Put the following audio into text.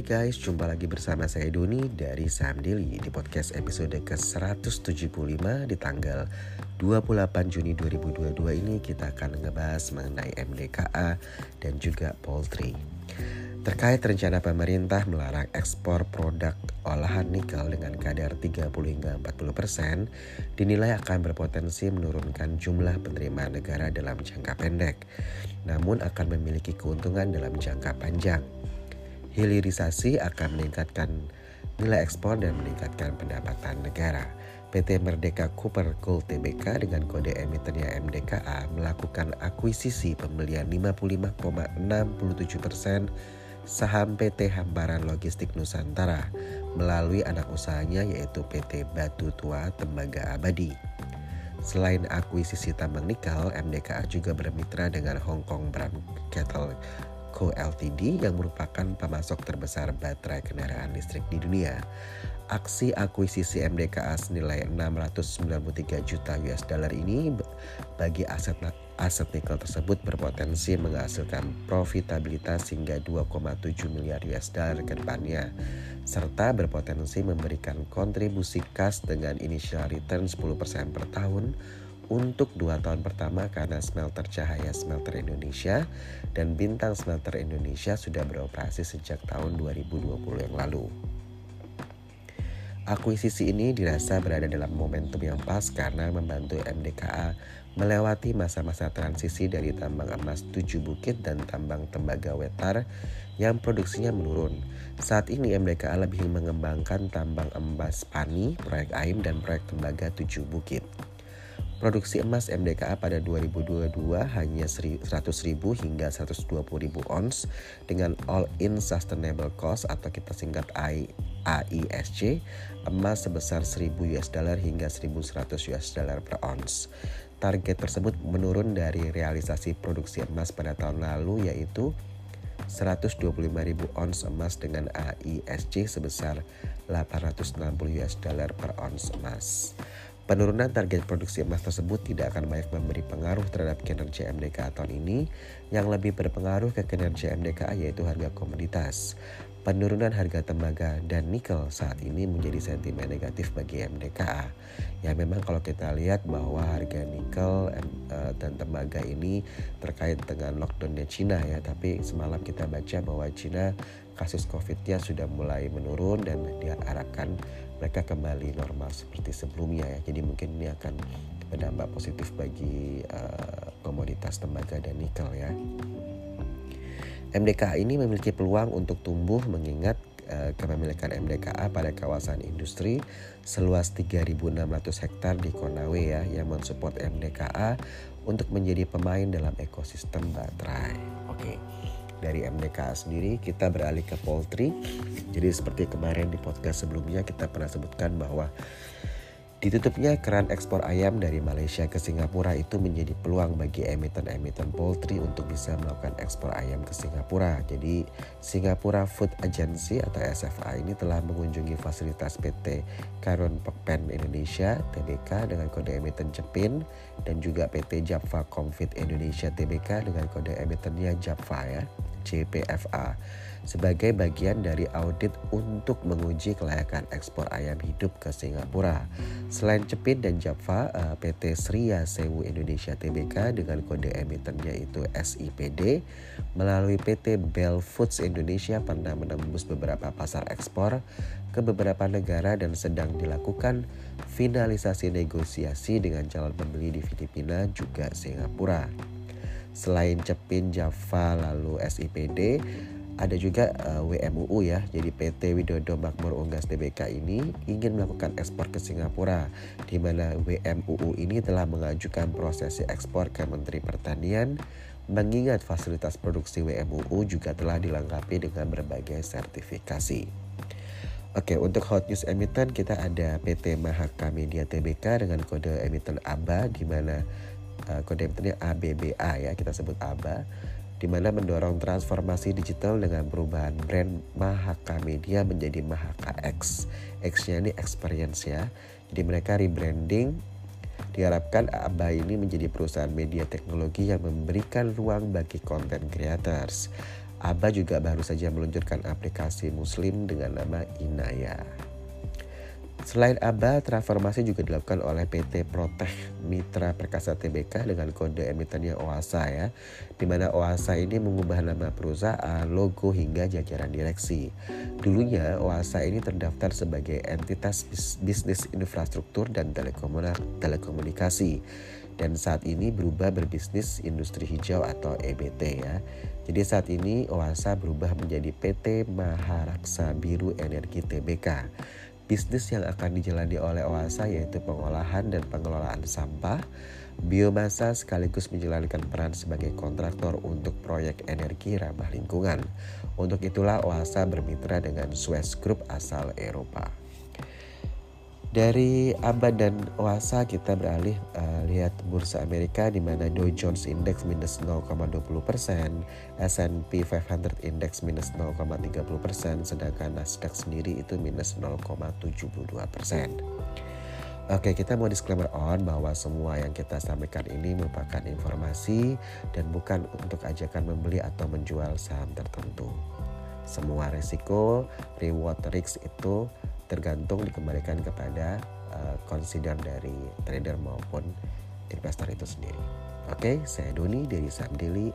Hai guys, jumpa lagi bersama saya Doni dari Sam Daily di podcast episode ke-175 di tanggal 28 Juni 2022 ini kita akan ngebahas mengenai MDKA dan juga poultry. Terkait rencana pemerintah melarang ekspor produk olahan nikel dengan kadar 30 hingga 40 persen, dinilai akan berpotensi menurunkan jumlah penerimaan negara dalam jangka pendek, namun akan memiliki keuntungan dalam jangka panjang. Hilirisasi akan meningkatkan nilai ekspor dan meningkatkan pendapatan negara. PT Merdeka Cooper Gold Tbk dengan kode emitennya MDKA melakukan akuisisi pembelian 55,67 persen saham PT Hamparan Logistik Nusantara melalui anak usahanya yaitu PT Batu Tua Tembaga Abadi. Selain akuisisi tambang nikel, MDKA juga bermitra dengan Hong Kong Bram Cattle Co Ltd yang merupakan pemasok terbesar baterai kendaraan listrik di dunia. Aksi akuisisi MDKA senilai 693 juta US dollar ini bagi aset aset nikel tersebut berpotensi menghasilkan profitabilitas hingga 2,7 miliar US dollar ke depannya serta berpotensi memberikan kontribusi kas dengan initial return 10% per tahun untuk dua tahun pertama karena smelter Cahaya Smelter Indonesia dan Bintang Smelter Indonesia sudah beroperasi sejak tahun 2020 yang lalu. Akuisisi ini dirasa berada dalam momentum yang pas karena membantu MDKA melewati masa-masa transisi dari tambang emas tujuh bukit dan tambang tembaga wetar yang produksinya menurun. Saat ini MDKA lebih mengembangkan tambang emas Pani, proyek AIM, dan proyek tembaga tujuh bukit. Produksi emas MDKA pada 2022 hanya 100.000 hingga 120.000 ons dengan all-in sustainable cost atau kita singkat AISC emas sebesar 1.000 US dollar hingga 1.100 US dollar per ons. Target tersebut menurun dari realisasi produksi emas pada tahun lalu yaitu 125.000 ons emas dengan AISC sebesar 860 US dollar per ons emas. Penurunan target produksi emas tersebut tidak akan banyak memberi pengaruh terhadap kinerja MDKA tahun ini. Yang lebih berpengaruh ke kinerja MDKA yaitu harga komoditas. Penurunan harga tembaga dan nikel saat ini menjadi sentimen negatif bagi MDKA. Ya memang kalau kita lihat bahwa harga nikel eh, dan tembaga ini terkait dengan lockdownnya Cina ya. Tapi semalam kita baca bahwa Cina kasus COVID-nya sudah mulai menurun dan diharapkan mereka kembali normal seperti sebelumnya ya. Jadi mungkin ini akan berdampak positif bagi uh, komoditas tembaga dan nikel ya. MDKA ini memiliki peluang untuk tumbuh mengingat uh, kepemilikan MDKA pada kawasan industri seluas 3.600 hektar di Konawe ya yang mensupport MDKA untuk menjadi pemain dalam ekosistem baterai. Oke. Okay dari MDK sendiri kita beralih ke poultry. Jadi seperti kemarin di podcast sebelumnya kita pernah sebutkan bahwa Ditutupnya keran ekspor ayam dari Malaysia ke Singapura itu menjadi peluang bagi emiten-emiten poultry untuk bisa melakukan ekspor ayam ke Singapura. Jadi Singapura Food Agency atau SFA ini telah mengunjungi fasilitas PT Karun Pekpen Indonesia TBK dengan kode emiten Jepin dan juga PT Japfa Confit Indonesia TBK dengan kode emitennya Japfa ya, JPFA sebagai bagian dari audit untuk menguji kelayakan ekspor ayam hidup ke Singapura. Selain Cepit dan Java, eh, PT Sria Sewu Indonesia Tbk dengan kode emitennya itu SIPD melalui PT Bell Foods Indonesia pernah menembus beberapa pasar ekspor ke beberapa negara dan sedang dilakukan finalisasi negosiasi dengan calon pembeli di Filipina juga Singapura. Selain Cepin, Java, lalu SIPD, ada juga uh, eh, WMUU ya. Jadi PT Widodo Makmur Unggas Tbk ini ingin melakukan ekspor ke Singapura di mana WMUU ini telah mengajukan prosesi ekspor ke Menteri Pertanian mengingat fasilitas produksi WMUU juga telah dilengkapi dengan berbagai sertifikasi. Oke, untuk hot news emiten kita ada PT Mahaka Media Tbk dengan kode emiten ABA di mana uh, kode emitennya ABBA ya, kita sebut ABA di mana mendorong transformasi digital dengan perubahan brand Mahaka Media menjadi Mahaka X. X-nya ini experience ya. Jadi mereka rebranding Diharapkan ABA ini menjadi perusahaan media teknologi yang memberikan ruang bagi content creators. ABA juga baru saja meluncurkan aplikasi Muslim dengan nama Inaya. Selain ABA, transformasi juga dilakukan oleh PT Proteh Mitra Perkasa Tbk dengan kode emitennya OASA ya. Di mana OASA ini mengubah nama perusahaan, logo hingga jajaran direksi. Dulunya OASA ini terdaftar sebagai entitas bisnis infrastruktur dan telekomunikasi dan saat ini berubah berbisnis industri hijau atau EBT ya. Jadi saat ini OASA berubah menjadi PT Maharaksa Biru Energi Tbk. Bisnis yang akan dijalani oleh OASA yaitu pengolahan dan pengelolaan sampah, biomasa sekaligus menjalankan peran sebagai kontraktor untuk proyek energi ramah lingkungan. Untuk itulah OASA bermitra dengan Suez Group asal Eropa. Dari ABA dan OASA kita beralih uh, lihat bursa Amerika di mana Dow Jones Index minus 0,20 persen, S&P 500 Index minus 0,30 persen, sedangkan Nasdaq sendiri itu minus 0,72 persen. Oke, kita mau disclaimer on bahwa semua yang kita sampaikan ini merupakan informasi dan bukan untuk ajakan membeli atau menjual saham tertentu. Semua resiko, reward, risk itu tergantung dikembalikan kepada uh, consider dari trader maupun investor itu sendiri. Oke, saya Doni dari Saham Daily